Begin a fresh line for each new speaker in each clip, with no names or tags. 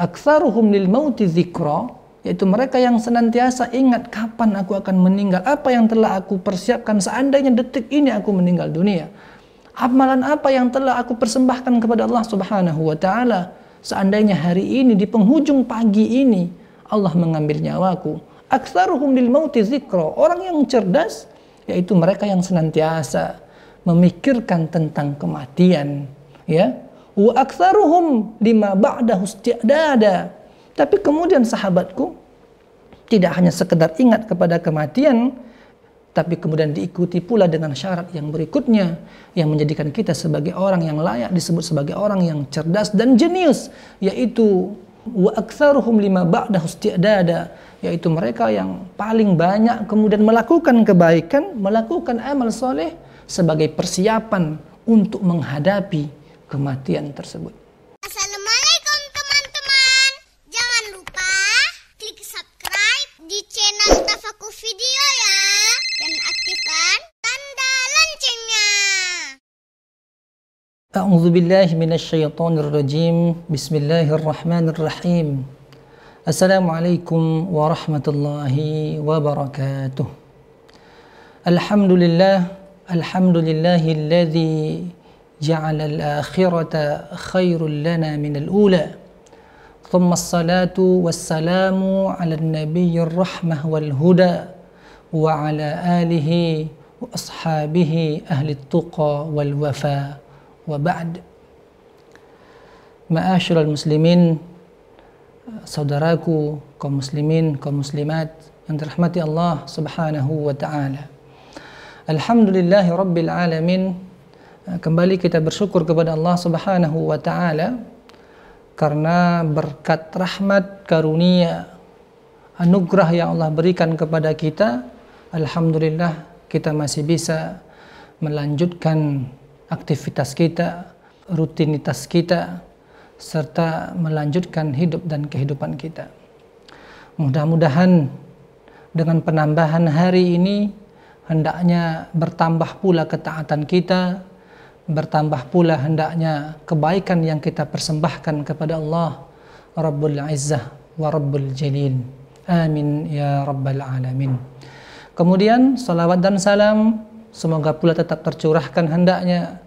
Aktsaruhum lil mauti dzikra yaitu mereka yang senantiasa ingat kapan aku akan meninggal, apa yang telah aku persiapkan seandainya detik ini aku meninggal dunia. Amalan apa yang telah aku persembahkan kepada Allah Subhanahu wa taala seandainya hari ini di penghujung pagi ini Allah mengambil nyawaku. Aktsaruhum lil mauti dzikra. Orang yang cerdas yaitu mereka yang senantiasa memikirkan tentang kematian, ya. Wa aktsaruhum lima ba'dahu isti'dada tapi kemudian sahabatku tidak hanya sekedar ingat kepada kematian, tapi kemudian diikuti pula dengan syarat yang berikutnya yang menjadikan kita sebagai orang yang layak disebut sebagai orang yang cerdas dan jenius yaitu wa aktsaruhum lima ba'dahu isti'dada yaitu mereka yang paling banyak kemudian melakukan kebaikan, melakukan amal soleh sebagai persiapan untuk menghadapi kematian tersebut.
Assalamualaikum teman-teman. Jangan lupa
klik subscribe di channel Tafaku Video ya. Dan aktifkan tanda loncengnya. A'udzu billahi. Bismillahirrahmanirrahim. Assalamualaikum warahmatullahi wabarakatuh. Alhamdulillah, alhamdulillahilladzi جعل الآخرة خير لنا من الأولى ثم الصلاة والسلام على النبي الرحمة والهدى وعلى آله وأصحابه أهل التقى والوفاء وبعد معاشر المسلمين saudaraku kaum muslimin kaum muslimat yang dirahmati Allah Subhanahu wa taala. Alhamdulillahi rabbil alamin. Kembali kita bersyukur kepada Allah Subhanahu wa taala karena berkat rahmat karunia anugerah yang Allah berikan kepada kita alhamdulillah kita masih bisa melanjutkan aktivitas kita rutinitas kita serta melanjutkan hidup dan kehidupan kita. Mudah-mudahan dengan penambahan hari ini hendaknya bertambah pula ketaatan kita bertambah pula hendaknya kebaikan yang kita persembahkan kepada Allah Rabbul Izzah wa Rabbul Jalil. Amin ya Rabbal Alamin. Kemudian salawat dan salam semoga pula tetap tercurahkan hendaknya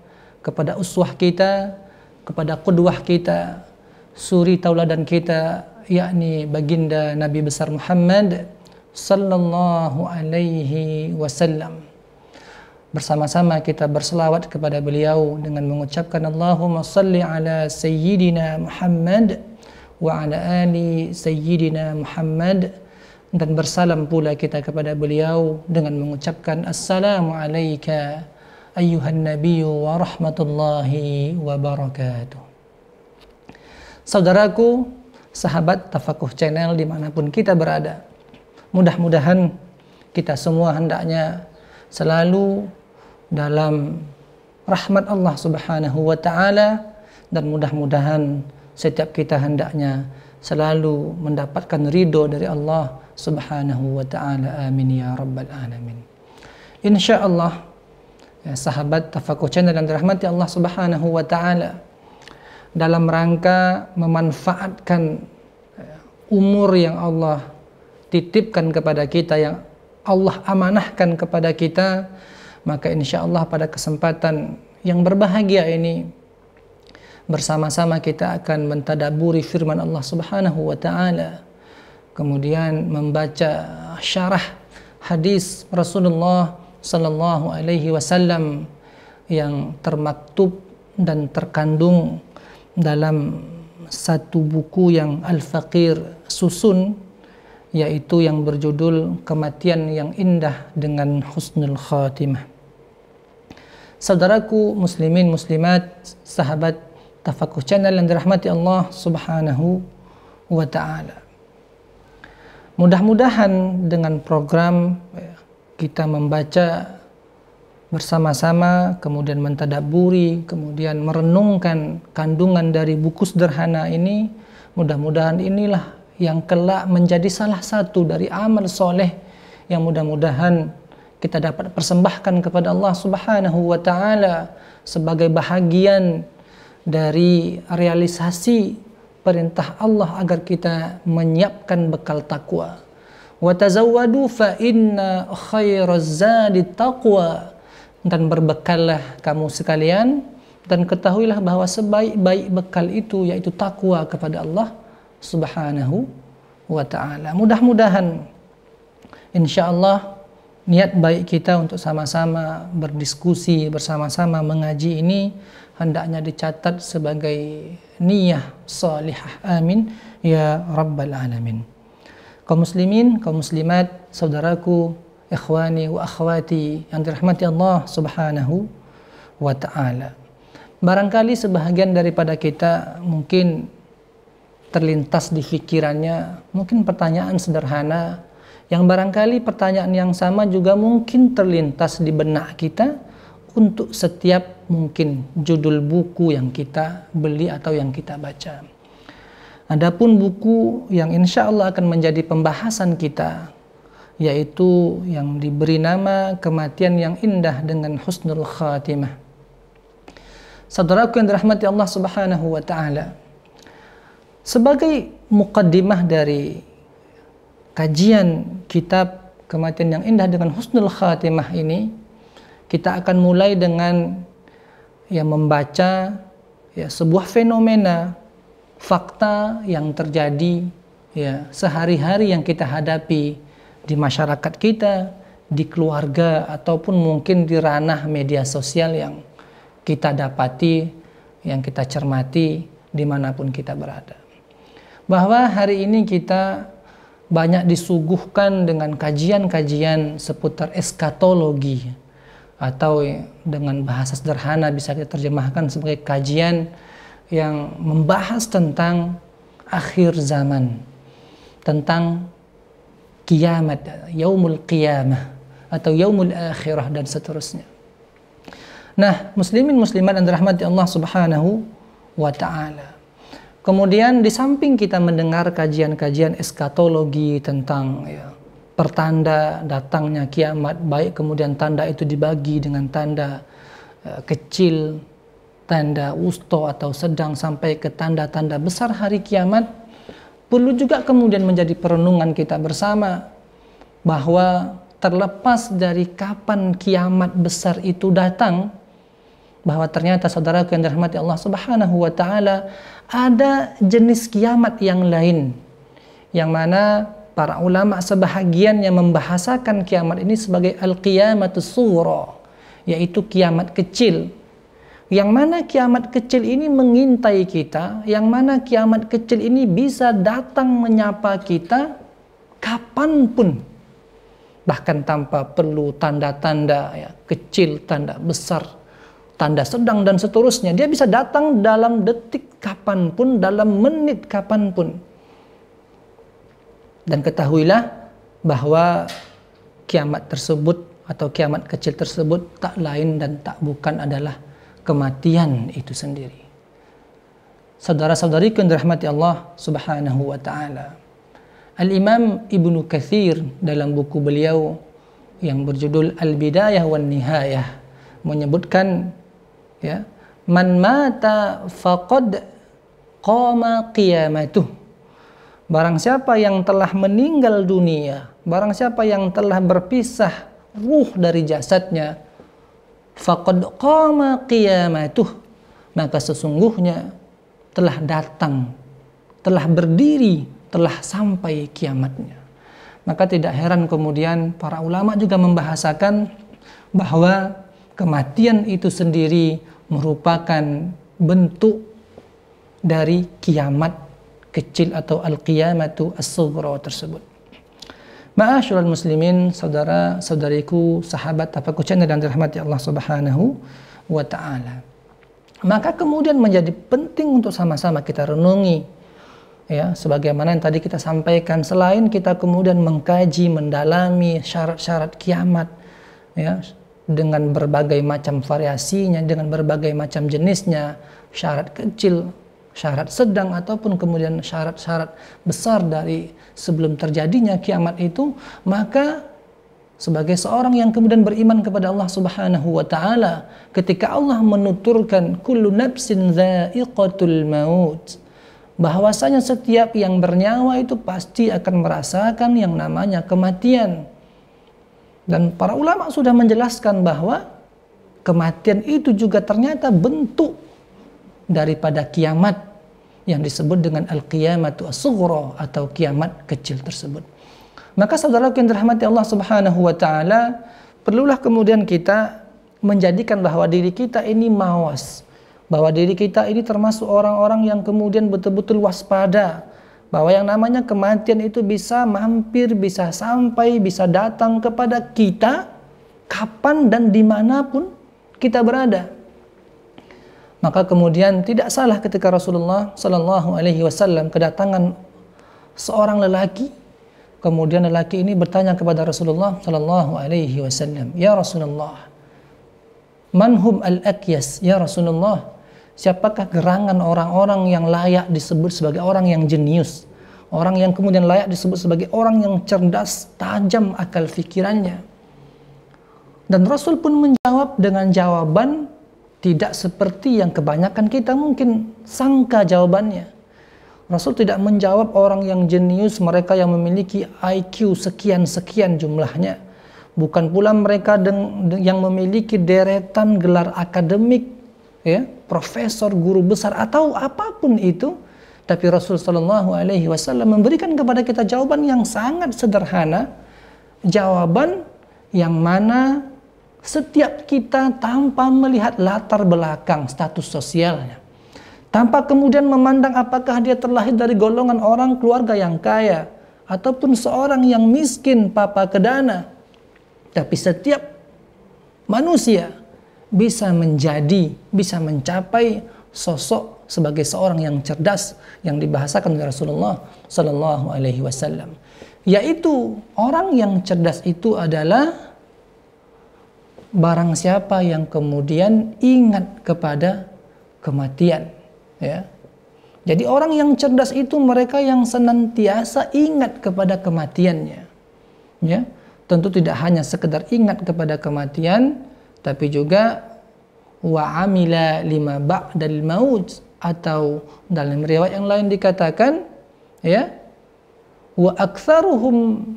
kepada uswah kita, kepada qudwah kita, suri tauladan kita yakni baginda Nabi besar Muhammad sallallahu alaihi wasallam bersama-sama kita berselawat kepada beliau dengan mengucapkan Allahumma salli ala sayyidina Muhammad wa ala ali sayyidina Muhammad. Dan bersalam pula kita kepada beliau dengan mengucapkan assalamu alayka ayyuhan nabiyyu wa rahmatullahi wa barakatuh. Saudaraku, sahabat Tafakuh Channel di mana pun kita berada mudah-mudahan kita semua hendaknya selalu dalam rahmat Allah Subhanahu wa taala dan mudah-mudahan setiap kita hendaknya selalu mendapatkan ridho dari Allah Subhanahu wa taala. Amin ya rabbal alamin. Insyaallah ya sahabat Tafakur Channel dan dirahmati Allah Subhanahu wa taala dalam rangka memanfaatkan ya, umur yang Allah titipkan kepada kita yang Allah amanahkan kepada kita maka insya Allah pada kesempatan yang berbahagia ini bersama-sama kita akan mentadaburi firman Allah Subhanahu wa taala kemudian membaca syarah hadis Rasulullah sallallahu alaihi wasallam yang termaktub dan terkandung dalam satu buku yang Al-Faqir susun yaitu yang berjudul Kematian yang Indah dengan Husnul Khatimah. Saudaraku muslimin muslimat, sahabat Tafakuh Channel yang dirahmati Allah Subhanahu wa taala. Mudah-mudahan dengan program ya, kita membaca bersama-sama, kemudian mentadaburi, kemudian merenungkan kandungan dari buku sederhana ini, mudah-mudahan inilah yang kelak menjadi salah satu dari amal soleh yang mudah-mudahan kita dapat persembahkan kepada Allah Subhanahu wa taala sebagai bahagian dari realisasi perintah Allah agar kita menyiapkan bekal takwa. Wa tazawwadu fa inna khairaz taqwa. Dan berbekallah kamu sekalian dan ketahuilah bahwa sebaik-baik bekal itu yaitu takwa kepada Allah Subhanahu wa taala. Mudah-mudahan insyaallah niat baik kita untuk sama-sama berdiskusi bersama-sama mengaji ini hendaknya dicatat sebagai niyah salihah. Amin ya rabbal alamin. Kaum muslimin, kaum muslimat, saudaraku, ikhwani wa akhwati yang dirahmati Allah Subhanahu wa taala. Barangkali sebahagian daripada kita mungkin terlintas di pikirannya mungkin pertanyaan sederhana yang barangkali pertanyaan yang sama juga mungkin terlintas di benak kita untuk setiap mungkin judul buku yang kita beli atau yang kita baca. Adapun buku yang insya Allah akan menjadi pembahasan kita yaitu yang diberi nama kematian yang indah dengan husnul khatimah. Saudaraku yang dirahmati Allah Subhanahu wa taala. Sebagai mukaddimah dari kajian kitab kematian yang indah dengan husnul khatimah ini, kita akan mulai dengan ya membaca ya sebuah fenomena fakta yang terjadi ya sehari-hari yang kita hadapi di masyarakat kita, di keluarga ataupun mungkin di ranah media sosial yang kita dapati, yang kita cermati di mana pun kita berada. Bahwa hari ini kita banyak disuguhkan dengan kajian-kajian seputar eskatologi atau dengan bahasa sederhana bisa kita terjemahkan sebagai kajian yang membahas tentang akhir zaman, tentang kiamat, yaumul qiyamah atau yaumul akhirah dan seterusnya. Nah, muslimin muslimat dan rahmati Allah Subhanahu wa taala. Kemudian di samping kita mendengar kajian-kajian eskatologi tentang ya, pertanda datangnya kiamat, baik kemudian tanda itu dibagi dengan tanda uh, kecil, tanda wusto atau sedang sampai ke tanda-tanda besar hari kiamat perlu juga kemudian menjadi perenungan kita bersama bahwa terlepas dari kapan kiamat besar itu datang bahwa ternyata saudara yang dirahmati Allah Subhanahu wa taala ada jenis kiamat yang lain yang mana para ulama sebahagian yang membahasakan kiamat ini sebagai al-qiyamatus sughra yaitu kiamat kecil yang mana kiamat kecil ini mengintai kita, yang mana kiamat kecil ini bisa datang menyapa kita kapan pun. Bahkan tanpa perlu tanda-tanda ya, kecil, tanda besar, tanda sedang dan seterusnya. Dia bisa datang dalam detik kapan pun, dalam menit kapan pun. Dan ketahuilah bahwa kiamat tersebut atau kiamat kecil tersebut tak lain dan tak bukan adalah kematian itu sendiri. Saudara-saudari yang dirahmati Allah Subhanahu wa taala. Al-Imam Ibnu Katsir dalam buku beliau yang berjudul Al-Bidayah wan Nihayah menyebutkan ya, man mata faqad qama qiyamatuh. Barang siapa yang telah meninggal dunia, barang siapa yang telah berpisah ruh dari jasadnya, faqad qama qiyamatuh maka sesungguhnya telah datang telah berdiri telah sampai kiamatnya maka tidak heran kemudian para ulama juga membahasakan bahwa kematian itu sendiri merupakan bentuk dari kiamat kecil atau al-qiyamatu as-sughra tersebut Ma'asyiral muslimin, saudara-saudariku, sahabat tafakur channel dan dirahmati Allah Subhanahu wa taala. Maka kemudian menjadi penting untuk sama-sama kita renungi ya sebagaimana yang tadi kita sampaikan selain kita kemudian mengkaji, mendalami syarat-syarat kiamat ya dengan berbagai macam variasinya, dengan berbagai macam jenisnya, syarat kecil, syarat sedang ataupun kemudian syarat-syarat besar dari sebelum terjadinya kiamat itu maka sebagai seorang yang kemudian beriman kepada Allah Subhanahu wa taala ketika Allah menuturkan kullu nafsin dha'iqatul maut bahwasanya setiap yang bernyawa itu pasti akan merasakan yang namanya kematian. Dan para ulama sudah menjelaskan bahwa kematian itu juga ternyata bentuk daripada kiamat yang disebut dengan al-qiyamatu as atau kiamat kecil tersebut. Maka saudara yang dirahmati Allah Subhanahu wa taala, perlulah kemudian kita menjadikan bahwa diri kita ini mawas, bahwa diri kita ini termasuk orang-orang yang kemudian betul-betul waspada bahwa yang namanya kematian itu bisa mampir, bisa sampai, bisa datang kepada kita kapan dan di mana pun kita berada. Maka kemudian tidak salah ketika Rasulullah Shallallahu Alaihi Wasallam kedatangan seorang lelaki, kemudian lelaki ini bertanya kepada Rasulullah Shallallahu Alaihi Wasallam, ya Rasulullah, manhum al akyas ya Rasulullah, Siapakah gerangan orang-orang yang layak disebut sebagai orang yang jenius? Orang yang kemudian layak disebut sebagai orang yang cerdas, tajam akal fikirannya. Dan Rasul pun menjawab dengan jawaban tidak seperti yang kebanyakan kita mungkin sangka jawabannya. Rasul tidak menjawab orang yang jenius, mereka yang memiliki IQ sekian-sekian jumlahnya. Bukan pula mereka yang memiliki deretan gelar akademik ya, profesor, guru besar atau apa pun itu, tapi Rasul Shallallahu Alaihi Wasallam memberikan kepada kita jawaban yang sangat sederhana, jawaban yang mana setiap kita tanpa melihat latar belakang status sosialnya, tanpa kemudian memandang apakah dia terlahir dari golongan orang keluarga yang kaya ataupun seorang yang miskin papa kedana, tapi setiap manusia bisa menjadi, bisa mencapai sosok sebagai seorang yang cerdas yang dibahasakan oleh Rasulullah Sallallahu Alaihi Wasallam. Yaitu orang yang cerdas itu adalah barang siapa yang kemudian ingat kepada kematian. Ya. Jadi orang yang cerdas itu mereka yang senantiasa ingat kepada kematiannya. Ya. Tentu tidak hanya sekedar ingat kepada kematian, tapi juga wa amila lima ba'dal maut atau dalam riwayat yang lain dikatakan ya wa aktsaruhum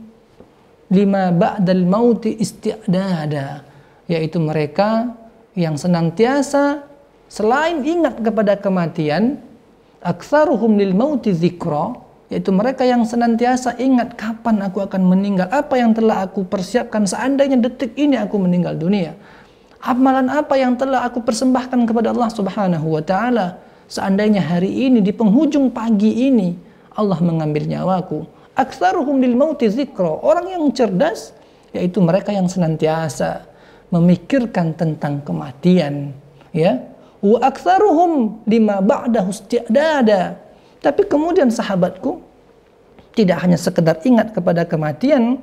lima ba'dal maut isti'dada yaitu mereka yang senantiasa selain ingat kepada kematian aktsaruhum lil mauti dzikra yaitu mereka yang senantiasa ingat kapan aku akan meninggal apa yang telah aku persiapkan seandainya detik ini aku meninggal dunia Amalan apa yang telah aku persembahkan kepada Allah Subhanahu wa taala? Seandainya hari ini di penghujung pagi ini Allah mengambil nyawaku. Aktsaruhum lil mauti zikra. Orang yang cerdas yaitu mereka yang senantiasa memikirkan tentang kematian, ya. Wa aktsaruhum lima ba'dahu isti'dada. Tapi kemudian sahabatku tidak hanya sekedar ingat kepada kematian,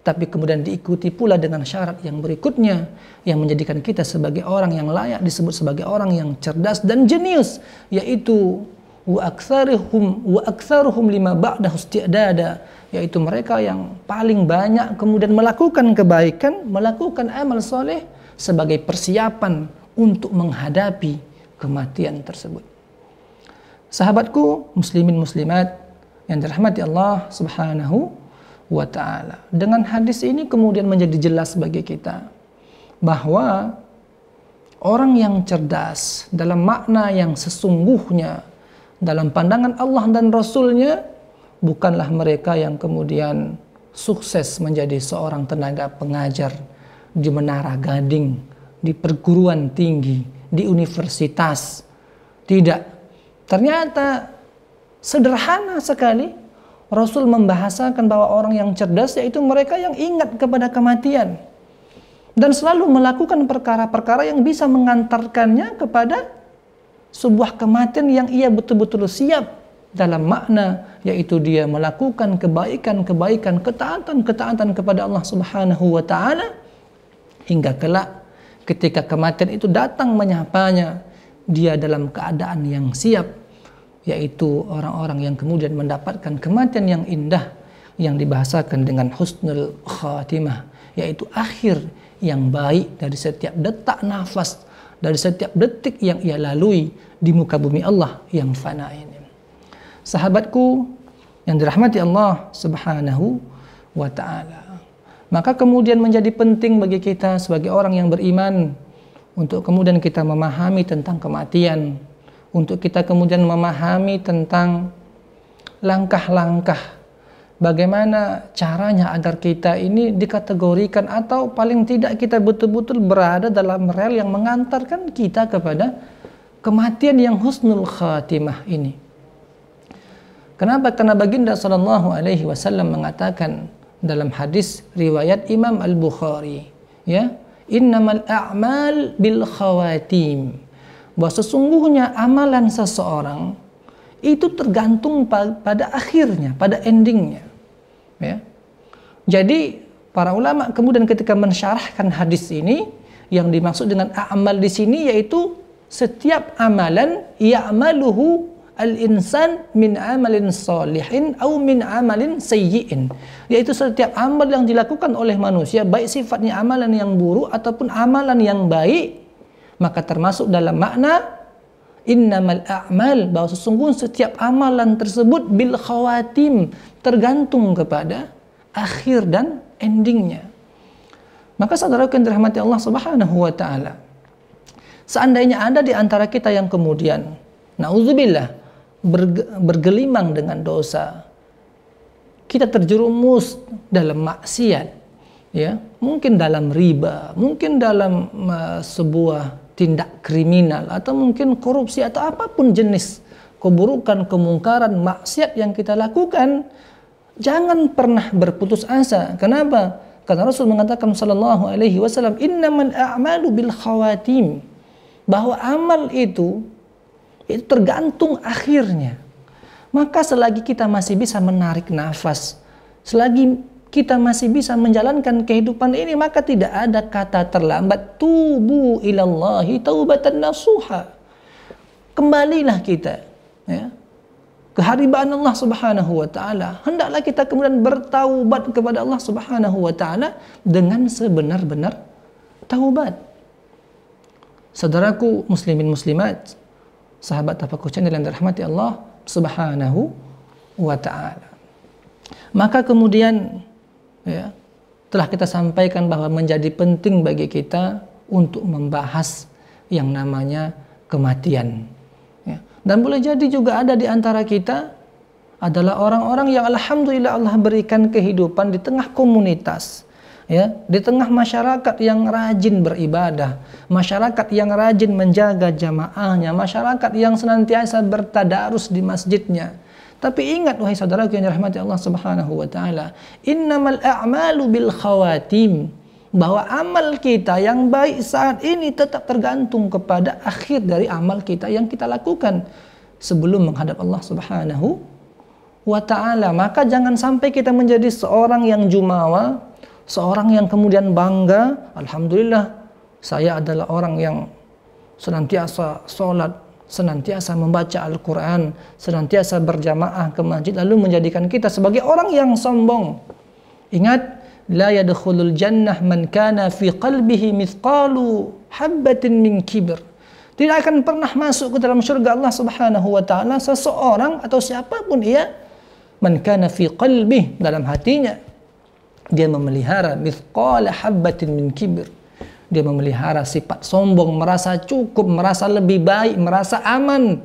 tapi kemudian diikuti pula dengan syarat yang berikutnya yang menjadikan kita sebagai orang yang layak disebut sebagai orang yang cerdas dan jenius yaitu wa aktsaruhum wa aktsaruhum lima ba'dahu isti'dada yaitu mereka yang paling banyak kemudian melakukan kebaikan, melakukan amal soleh sebagai persiapan untuk menghadapi kematian tersebut. Sahabatku muslimin muslimat yang dirahmati Allah Subhanahu wa taala. Dengan hadis ini kemudian menjadi jelas bagi kita bahwa orang yang cerdas dalam makna yang sesungguhnya dalam pandangan Allah dan Rasulnya bukanlah mereka yang kemudian sukses menjadi seorang tenaga pengajar di Menara Gading, di perguruan tinggi, di universitas. Tidak. Ternyata sederhana sekali Rasul membahasakan bahwa orang yang cerdas yaitu mereka yang ingat kepada kematian. Dan selalu melakukan perkara-perkara yang bisa mengantarkannya kepada sebuah kematian yang ia betul-betul siap dalam makna yaitu dia melakukan kebaikan-kebaikan, ketaatan-ketaatan kepada Allah Subhanahu wa taala hingga kelak. Ketika kematian itu datang menyapanya dia dalam keadaan yang siap yaitu orang-orang yang kemudian mendapatkan kematian yang indah yang dibahasakan dengan husnul khatimah yaitu akhir yang baik dari setiap detak nafas dari setiap detik yang ia lalui di muka bumi Allah yang fana ini. Sahabatku yang dirahmati Allah Subhanahu wa taala. Maka kemudian menjadi penting bagi kita sebagai orang yang beriman untuk kemudian kita memahami tentang kematian, untuk kita kemudian memahami tentang langkah-langkah bagaimana caranya agar kita ini dikategorikan atau paling tidak kita betul-betul berada dalam rel yang mengantarkan kita kepada kematian yang husnul khatimah ini. Kenapa? Karena baginda sallallahu alaihi wasallam mengatakan dalam hadis riwayat Imam Al-Bukhari, ya, innamal a'mal bil khawatim. Bahwa sesungguhnya amalan seseorang itu tergantung pada akhirnya, pada endingnya. Ya. Jadi para ulama kemudian ketika mensyarahkan hadis ini, yang dimaksud dengan amal di sini yaitu setiap amalan ya'maluhu al-insan min amalin salihin atau min amalin sayyi'in yaitu setiap amal yang dilakukan oleh manusia baik sifatnya amalan yang buruk ataupun amalan yang baik maka termasuk dalam makna innamal a'mal bahwa sesungguhnya setiap amalan tersebut bil khawatim tergantung kepada akhir dan endingnya maka saudara yang dirahmati Allah Subhanahu wa taala seandainya ada di antara kita yang kemudian nauzubillah bergelimang dengan dosa. Kita terjerumus dalam maksiat, ya, mungkin dalam riba, mungkin dalam uh, sebuah tindak kriminal atau mungkin korupsi atau apa pun jenis keburukan, kemungkaran, maksiat yang kita lakukan, jangan pernah berputus asa. Kenapa? Karena Rasul mengatakan sallallahu alaihi wasallam, "Innamal a'malu bil khawatim." Bahwa amal itu itu tergantung akhirnya. Maka selagi kita masih bisa menarik nafas, selagi kita masih bisa menjalankan kehidupan ini, maka tidak ada kata terlambat. Tubu ilallahi taubatan nasuha. Kembalilah kita ya, keharibaan Allah Subhanahu wa taala. Hendaklah kita kemudian bertaubat kepada Allah Subhanahu wa taala dengan sebenar-benar taubat. Saudaraku muslimin muslimat, sahabat tafakur channel yang dirahmati Allah Subhanahu wa taala. Maka kemudian ya, telah kita sampaikan bahwa menjadi penting bagi kita untuk membahas yang namanya kematian. Ya. Dan boleh jadi juga ada di antara kita adalah orang-orang yang alhamdulillah Allah berikan kehidupan di tengah komunitas ya di tengah masyarakat yang rajin beribadah, masyarakat yang rajin menjaga jamaahnya, masyarakat yang senantiasa bertadarus di masjidnya. Tapi ingat wahai saudara yang dirahmati Allah Subhanahu wa taala, innamal a'malu bil khawatim bahwa amal kita yang baik saat ini tetap tergantung kepada akhir dari amal kita yang kita lakukan sebelum menghadap Allah Subhanahu wa taala. Maka jangan sampai kita menjadi seorang yang jumawa seorang yang kemudian bangga, alhamdulillah saya adalah orang yang senantiasa sholat, senantiasa membaca Al-Quran, senantiasa berjamaah ke masjid, lalu menjadikan kita sebagai orang yang sombong. Ingat, la yadkhulul jannah man kana fi qalbihi mithqalu habbatin min kibr. Tidak akan pernah masuk ke dalam surga Allah Subhanahu wa taala seseorang atau siapa pun ia man kana fi qalbih dalam hatinya dia memelihara mithqala habbatin min kibir. Dia memelihara sifat sombong, merasa cukup, merasa lebih baik, merasa aman.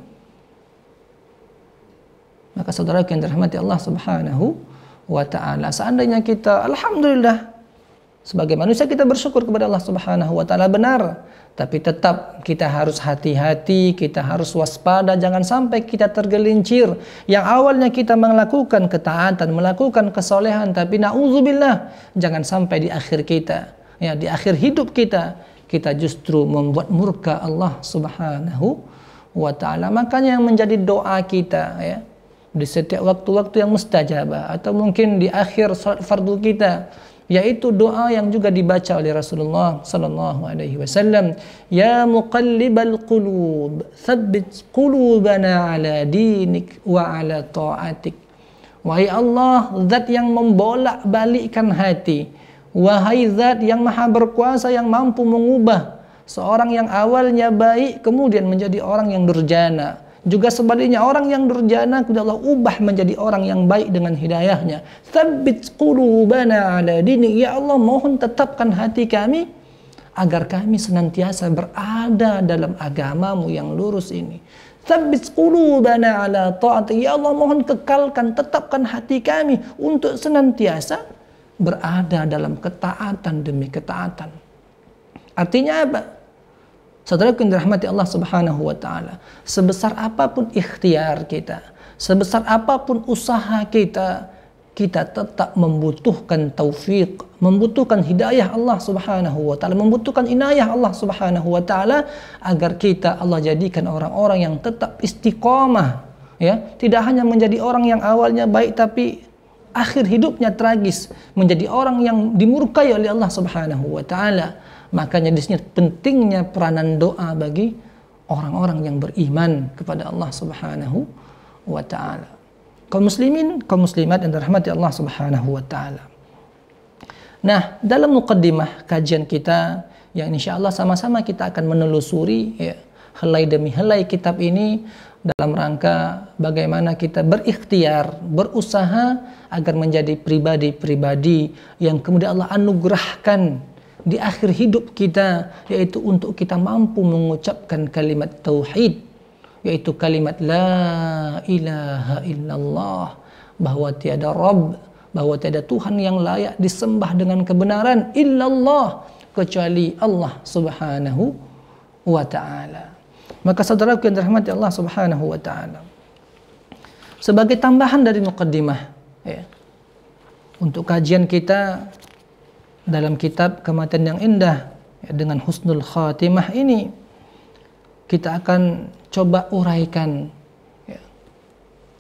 Maka saudara yang dirahmati Allah Subhanahu wa taala, seandainya kita alhamdulillah sebagai manusia kita bersyukur kepada Allah Subhanahu wa taala benar tapi tetap kita harus hati-hati, kita harus waspada, jangan sampai kita tergelincir. Yang awalnya kita melakukan ketaatan, melakukan kesolehan, tapi na'udzubillah, jangan sampai di akhir kita, ya di akhir hidup kita, kita justru membuat murka Allah Subhanahu wa taala. Makanya yang menjadi doa kita ya di setiap waktu-waktu yang mustajabah atau mungkin di akhir salat fardu kita yaitu doa yang juga dibaca oleh Rasulullah sallallahu alaihi wasallam ya muqallibal qulub tsabbit qulubana ala dinik wa ala taatik wahai Allah zat yang membolak-balikkan hati wahai zat yang maha berkuasa yang mampu mengubah seorang yang awalnya baik kemudian menjadi orang yang durjana Juga sebaliknya orang yang durjana kemudian Allah ubah menjadi orang yang baik dengan hidayahnya. Tsabbit qulubana ala dini. Ya Allah mohon tetapkan hati kami agar kami senantiasa berada dalam agamamu yang lurus ini. Tsabbit qulubana ala ta'ati. Ya Allah mohon kekalkan, tetapkan hati kami untuk senantiasa berada dalam ketaatan demi ketaatan. Artinya apa? Saudara yang dirahmati Allah Subhanahu wa taala, sebesar apa pun ikhtiar kita, sebesar apa pun usaha kita, kita tetap membutuhkan taufik, membutuhkan hidayah Allah Subhanahu wa taala, membutuhkan inayah Allah Subhanahu wa taala agar kita Allah jadikan orang-orang yang tetap istiqomah ya, tidak hanya menjadi orang yang awalnya baik tapi akhir hidupnya tragis, menjadi orang yang dimurkai oleh Allah Subhanahu wa taala Makanya di sini pentingnya peranan doa bagi orang-orang yang beriman kepada Allah Subhanahu wa taala. Kaum muslimin, kaum muslimat yang dirahmati Allah Subhanahu wa taala. Nah, dalam mukaddimah kajian kita yang insya Allah sama-sama kita akan menelusuri ya, helai demi helai kitab ini dalam rangka bagaimana kita berikhtiar, berusaha agar menjadi pribadi-pribadi yang kemudian Allah anugerahkan di akhir hidup kita yaitu untuk kita mampu mengucapkan kalimat tauhid yaitu kalimat la ilaha illallah bahwa tiada rabb bahwa tiada Tuhan yang layak disembah dengan kebenaran illallah kecuali Allah Subhanahu wa taala. Maka saudara yang dirahmati Allah Subhanahu wa taala. Sebagai tambahan dari mukaddimah ya. Untuk kajian kita dalam kitab kematian yang indah ya, dengan husnul khatimah ini kita akan coba uraikan ya,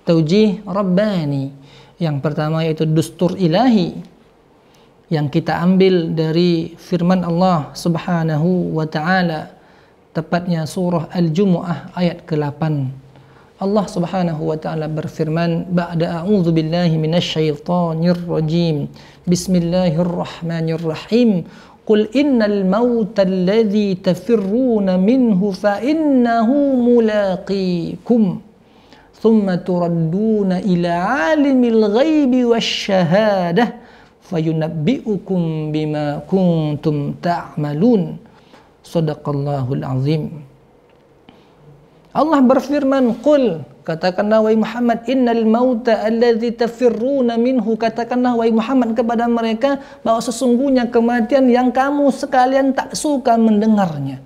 taujih rabbani yang pertama yaitu dustur ilahi yang kita ambil dari firman Allah Subhanahu wa taala tepatnya surah Al-Jumu'ah ayat ke-8 Allah Subhanahu wa taala berfirman ba'da a'udzu billahi minasyaitonir rajim. Bismillahirrahmanirrahim. Qul innal mauta alladhi tafirruna minhu fa innahu mulaqikum. Thumma turadduna ila alimil ghaibi wasyahadah fayunabbi'ukum bima kuntum ta'malun Sadaqallahul azim Allah berfirman, "Qul" katakanlah wahai Muhammad, "Innal mauta alladzi tafirruna minhu" katakanlah wahai Muhammad kepada mereka bahwa sesungguhnya kematian yang kamu sekalian tak suka mendengarnya.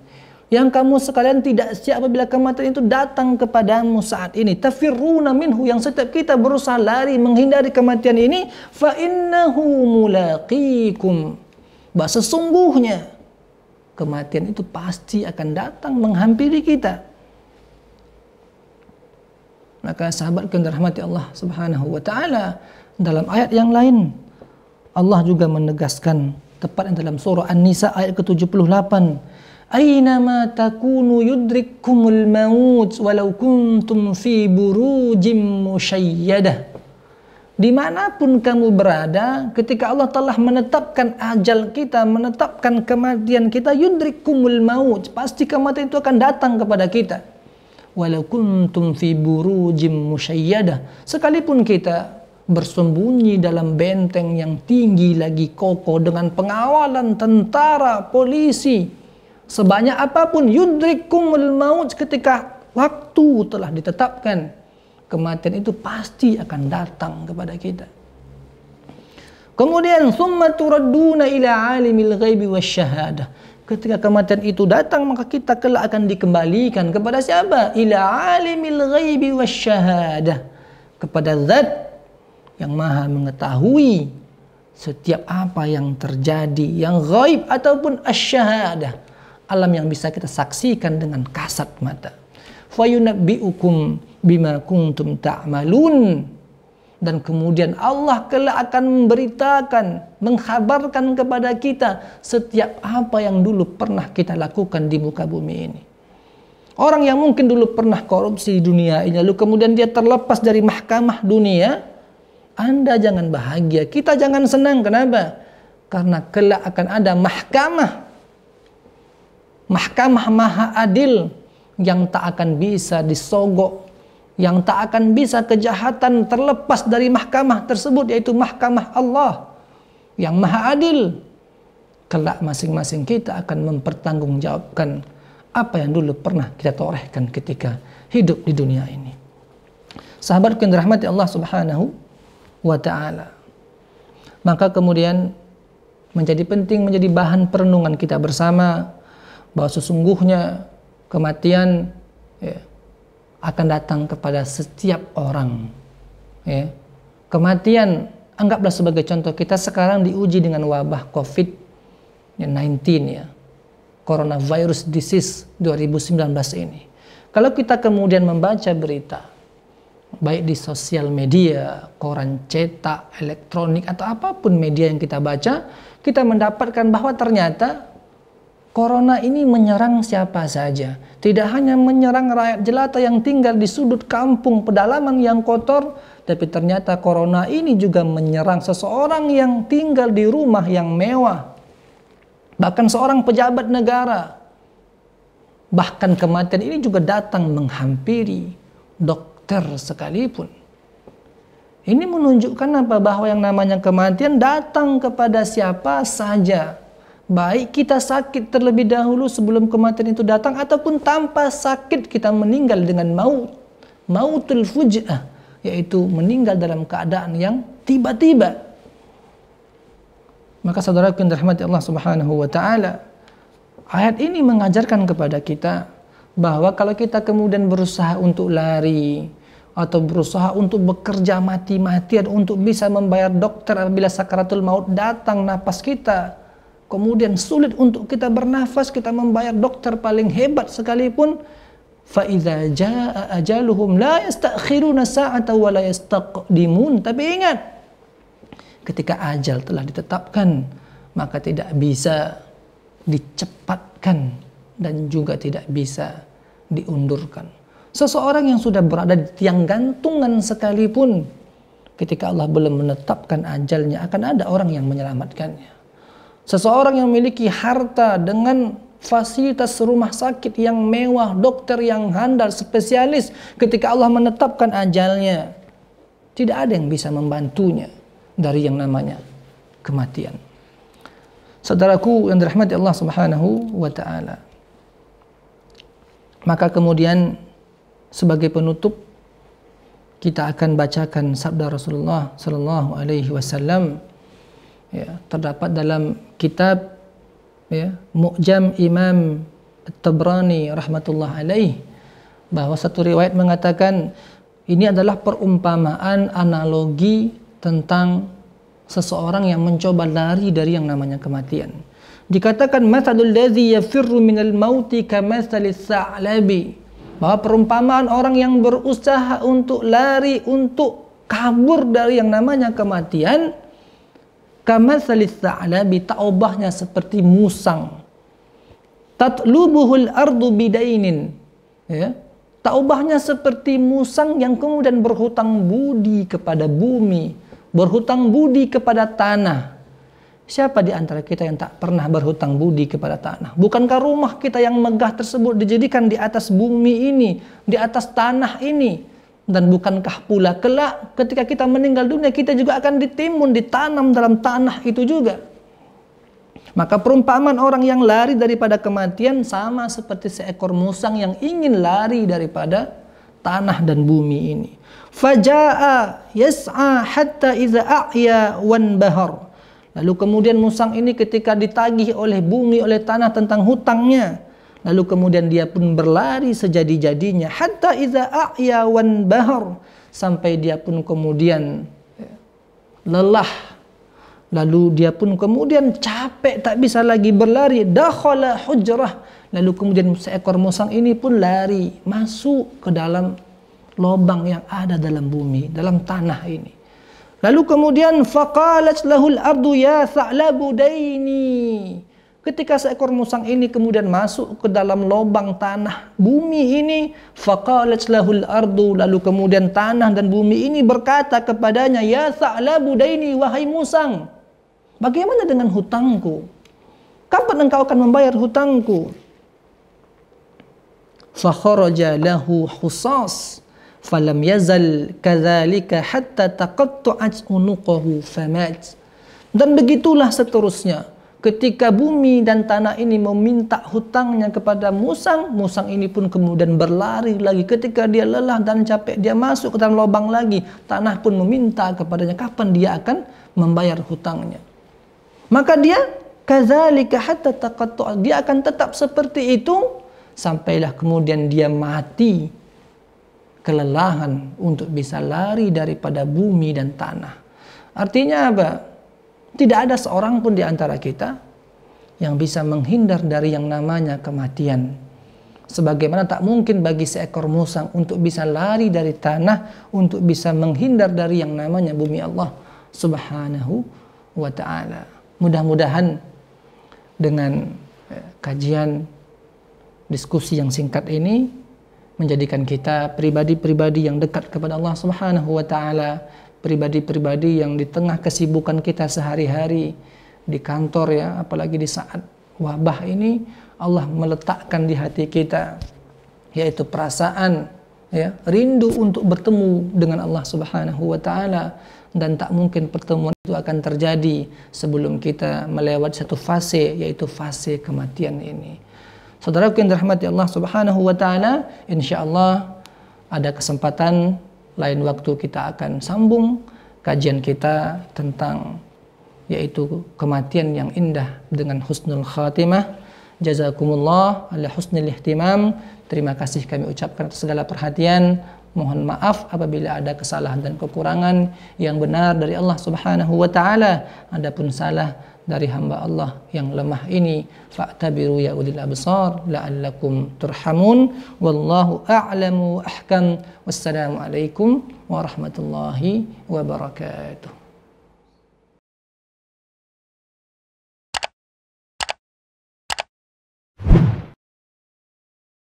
Yang kamu sekalian tidak siap apabila kematian itu datang kepadamu saat ini. Tafirruna minhu yang setiap kita berusaha lari menghindari kematian ini, fa innahu mulaqikum. Bahwa sesungguhnya kematian itu pasti akan datang menghampiri kita. Maka sahabat yang dirahmati Allah Subhanahu wa taala dalam ayat yang lain Allah juga menegaskan tepat dalam surah An-Nisa ayat ke-78 Aynama takunu yudrikkumul maut walau kuntum fi burujim musyayyadah Di mana pun kamu berada, ketika Allah telah menetapkan ajal kita, menetapkan kematian kita, yudrikkumul maut. Pasti kematian itu akan datang kepada kita walau kuntum fi burujim musyayyadah sekalipun kita bersembunyi dalam benteng yang tinggi lagi kokoh dengan pengawalan tentara polisi sebanyak apa pun yudrikumul maut ketika waktu telah ditetapkan kematian itu pasti akan datang kepada kita kemudian summa turadduna ila alimil ghaibi wasyahadah ketika kematian itu datang maka kita kelak akan dikembalikan kepada siapa? Ila alimil ghaibi wasyahadah. Kepada zat yang maha mengetahui setiap apa yang terjadi, yang gaib ataupun asyahadah. Alam yang bisa kita saksikan dengan kasat mata. Fayunabbi'ukum bima kuntum ta'malun dan kemudian Allah kelak akan memberitakan, menghabarkan kepada kita setiap apa yang dulu pernah kita lakukan di muka bumi ini. Orang yang mungkin dulu pernah korupsi di dunia ini, lalu kemudian dia terlepas dari mahkamah dunia, Anda jangan bahagia, kita jangan senang. Kenapa? Karena kelak akan ada mahkamah, mahkamah maha adil yang tak akan bisa disogok yang tak akan bisa kejahatan terlepas dari mahkamah tersebut yaitu mahkamah Allah yang maha adil. Kelak masing-masing kita akan mempertanggungjawabkan apa yang dulu pernah kita torehkan ketika hidup di dunia ini. Sahabatku yang dirahmati Allah subhanahu wa ta'ala. Maka kemudian menjadi penting menjadi bahan perenungan kita bersama bahwa sesungguhnya kematian ya, akan datang kepada setiap orang. Ya. Kematian anggaplah sebagai contoh kita sekarang diuji dengan wabah COVID-19 ya. Coronavirus disease 2019 ini. Kalau kita kemudian membaca berita baik di sosial media, koran cetak, elektronik atau apa pun media yang kita baca, kita mendapatkan bahwa ternyata Corona ini menyerang siapa saja. Tidak hanya menyerang rakyat jelata yang tinggal di sudut kampung pedalaman yang kotor, tapi ternyata corona ini juga menyerang seseorang yang tinggal di rumah yang mewah. Bahkan seorang pejabat negara. Bahkan kematian ini juga datang menghampiri dokter sekalipun. Ini menunjukkan apa? Bahwa yang namanya kematian datang kepada siapa saja Baik kita sakit terlebih dahulu sebelum kematian itu datang ataupun tanpa sakit kita meninggal dengan maut. Mautul fuj'ah yaitu meninggal dalam keadaan yang tiba-tiba. Maka saudara yang dirahmati Allah Subhanahu wa taala, ayat ini mengajarkan kepada kita bahwa kalau kita kemudian berusaha untuk lari atau berusaha untuk bekerja mati-matian untuk bisa membayar dokter apabila sakaratul maut datang napas kita kemudian sulit untuk kita bernafas, kita membayar dokter paling hebat sekalipun, jaa ajaluhum la yastakhiruna sa'ata wa la yastaqdimun. Tapi ingat, ketika ajal telah ditetapkan, maka tidak bisa dicepatkan dan juga tidak bisa diundurkan. Seseorang yang sudah berada di tiang gantungan sekalipun, ketika Allah belum menetapkan ajalnya, akan ada orang yang menyelamatkannya. Seseorang yang memiliki harta dengan fasilitas rumah sakit yang mewah, dokter yang handal, spesialis, ketika Allah menetapkan ajalnya, tidak ada yang bisa membantunya dari yang namanya kematian. Saudaraku yang dirahmati Allah Subhanahu wa taala. Maka kemudian sebagai penutup kita akan bacakan sabda Rasulullah sallallahu alaihi wasallam ya, terdapat dalam kitab ya, Mu'jam Imam At-Tabrani rahmatullah alaih bahwa satu riwayat mengatakan ini adalah perumpamaan analogi tentang seseorang yang mencoba lari dari yang namanya kematian. Dikatakan mathalul ladzi yafirru minal mauti kamathalis sa'labi bahwa perumpamaan orang yang berusaha untuk lari untuk kabur dari yang namanya kematian Kama salis ta'labi ta'ubahnya seperti musang. Tatlubuhul ardu bidainin. Ya. Taubahnya seperti musang yang kemudian berhutang budi kepada bumi, berhutang budi kepada tanah. Siapa di antara kita yang tak pernah berhutang budi kepada tanah? Bukankah rumah kita yang megah tersebut dijadikan di atas bumi ini, di atas tanah ini? Dan bukankah pula kelak ketika kita meninggal dunia kita juga akan ditimbun, ditanam dalam tanah itu juga. Maka perumpamaan orang yang lari daripada kematian sama seperti seekor musang yang ingin lari daripada tanah dan bumi ini. Faja'a yas'a hatta iza a'ya wan bahar. Lalu kemudian musang ini ketika ditagih oleh bumi, oleh tanah tentang hutangnya, Lalu kemudian dia pun berlari sejadi-jadinya. Hatta iza a'ya wan bahar. Sampai dia pun kemudian ya, lelah. Lalu dia pun kemudian capek tak bisa lagi berlari. Dakhala hujrah. Lalu kemudian seekor musang ini pun lari masuk ke dalam lubang yang ada dalam bumi dalam tanah ini. Lalu kemudian faqalat lahul ardu ya tha'labu daini Ketika seekor musang ini kemudian masuk ke dalam lubang tanah bumi ini, faqalat lahul ardu lalu kemudian tanah dan bumi ini berkata kepadanya, "Ya Sa'labu daini wahai musang, bagaimana dengan hutangku? Kapan engkau akan membayar hutangku?" Fakharaja lahu husas. falam yazal kadzalika hatta taqatta'at unuqahu famat dan begitulah seterusnya ketika bumi dan tanah ini meminta hutangnya kepada musang, musang ini pun kemudian berlari lagi. Ketika dia lelah dan capek, dia masuk ke dalam lubang lagi. Tanah pun meminta kepadanya kapan dia akan membayar hutangnya. Maka dia kadzalika hatta taqattu dia akan tetap seperti itu sampailah kemudian dia mati kelelahan untuk bisa lari daripada bumi dan tanah. Artinya apa? Tidak ada seorang pun di antara kita yang bisa menghindar dari yang namanya kematian. Sebagaimana tak mungkin bagi seekor musang untuk bisa lari dari tanah, untuk bisa menghindar dari yang namanya bumi Allah Subhanahu wa taala. Mudah-mudahan dengan eh, kajian diskusi yang singkat ini menjadikan kita pribadi-pribadi yang dekat kepada Allah Subhanahu wa taala pribadi-pribadi yang di tengah kesibukan kita sehari-hari di kantor ya, apalagi di saat wabah ini Allah meletakkan di hati kita yaitu perasaan ya, rindu untuk bertemu dengan Allah Subhanahu wa taala dan tak mungkin pertemuan itu akan terjadi sebelum kita melewati satu fase yaitu fase kematian ini. Saudara yang dirahmati Allah Subhanahu wa taala, insyaallah ada kesempatan lain waktu kita akan sambung kajian kita tentang yaitu kematian yang indah dengan husnul khatimah. Jazakumullah ala husnul ihtimam. Terima kasih kami ucapkan atas segala perhatian. Mohon maaf apabila ada kesalahan dan kekurangan yang benar dari Allah Subhanahu wa taala. Adapun salah dari hamba Allah yang lemah ini. Fa'tabiru ya ulil absar la'allakum turhamun. Wallahu a'lamu ahkam. Wassalamu alaikum warahmatullahi wabarakatuh